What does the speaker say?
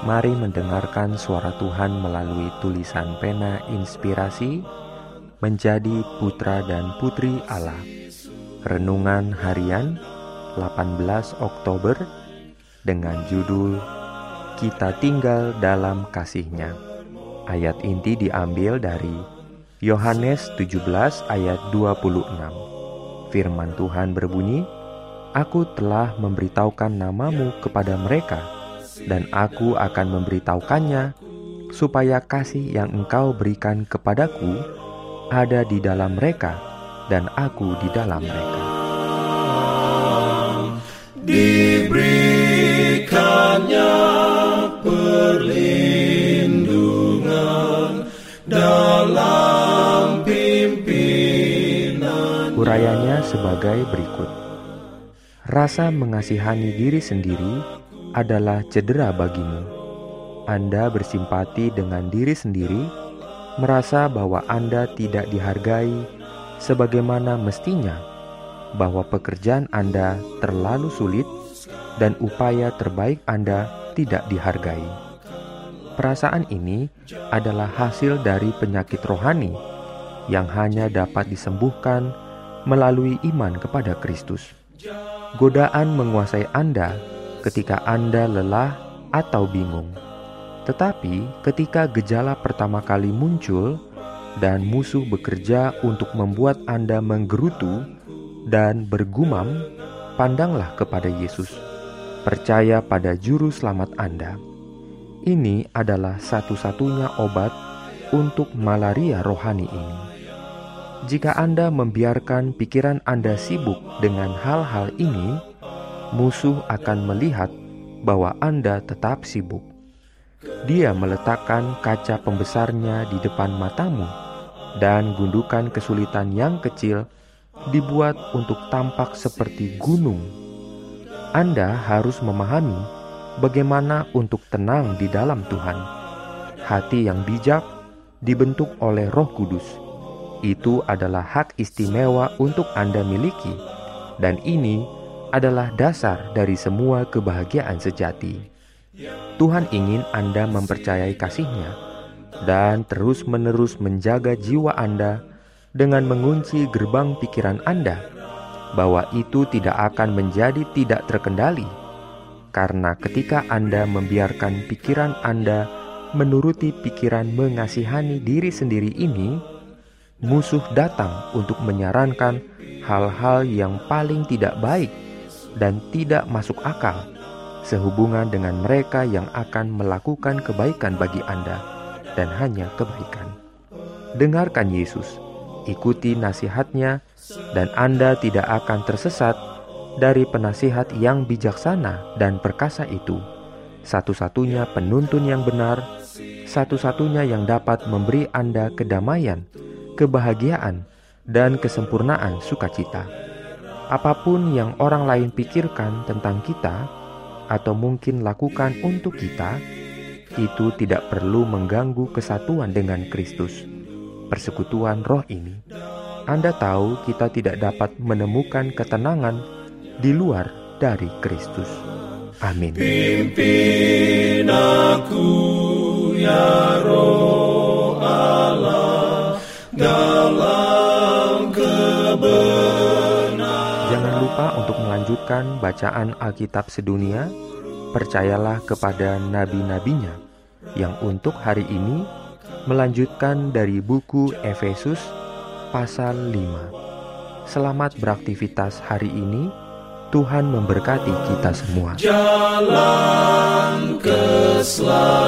Mari mendengarkan suara Tuhan melalui tulisan pena inspirasi menjadi putra dan putri Allah. Renungan harian 18 Oktober dengan judul Kita tinggal dalam kasihnya. Ayat inti diambil dari Yohanes 17 ayat 26. Firman Tuhan berbunyi, Aku telah memberitahukan namamu kepada mereka dan aku akan memberitahukannya supaya kasih yang engkau berikan kepadaku ada di dalam mereka dan aku di dalam mereka. Diberikannya perlindungan dalam pimpinan. Urayanya sebagai berikut. Rasa mengasihani diri sendiri adalah cedera bagimu. Anda bersimpati dengan diri sendiri, merasa bahwa Anda tidak dihargai sebagaimana mestinya, bahwa pekerjaan Anda terlalu sulit dan upaya terbaik Anda tidak dihargai. Perasaan ini adalah hasil dari penyakit rohani yang hanya dapat disembuhkan melalui iman kepada Kristus. Godaan menguasai Anda ketika Anda lelah atau bingung. Tetapi ketika gejala pertama kali muncul dan musuh bekerja untuk membuat Anda menggerutu dan bergumam, pandanglah kepada Yesus. Percaya pada juru selamat Anda. Ini adalah satu-satunya obat untuk malaria rohani ini. Jika Anda membiarkan pikiran Anda sibuk dengan hal-hal ini, musuh akan melihat bahwa Anda tetap sibuk. Dia meletakkan kaca pembesarnya di depan matamu, dan gundukan kesulitan yang kecil dibuat untuk tampak seperti gunung. Anda harus memahami bagaimana untuk tenang di dalam Tuhan. Hati yang bijak dibentuk oleh Roh Kudus. Itu adalah hak istimewa untuk Anda miliki, dan ini dasar dari semua kebahagiaan sejati. Tuhan ingin Anda mempercayai kasihnya dan terus-menerus menjaga jiwa Anda dengan mengunci gerbang pikiran Anda bahwa itu tidak akan menjadi tidak terkendali. Karena ketika Anda membiarkan pikiran Anda menuruti pikiran mengasihani diri sendiri ini, musuh datang untuk menyarankan hal-hal yang paling tidak baik dan tidak masuk akal sehubungan dengan mereka yang akan melakukan kebaikan bagi Anda dan hanya kebaikan. Dengarkan Yesus, ikuti nasihatnya, dan Anda tidak akan tersesat dari penasihat yang bijaksana dan perkasa itu. Satu-satunya penuntun yang benar, satu-satunya yang dapat memberi Anda kedamaian, kebahagiaan, dan kesempurnaan sukacita apa pun yang orang lain pikirkan tentang kita, atau mungkin lakukan untuk kita, itu tidak perlu mengganggu kesatuan dengan Kristus. Persekutuan roh ini, Anda tahu kita tidak dapat menemukan ketenangan di luar dari Kristus. Amin. Pimpin aku ya melanjutkan bacaan Alkitab sedunia. Percayalah kepada nabi-nabinya yang untuk hari ini melanjutkan dari buku Efesus pasal 5. Selamat beraktivitas hari ini. Tuhan memberkati kita semua. Jalan keselamatan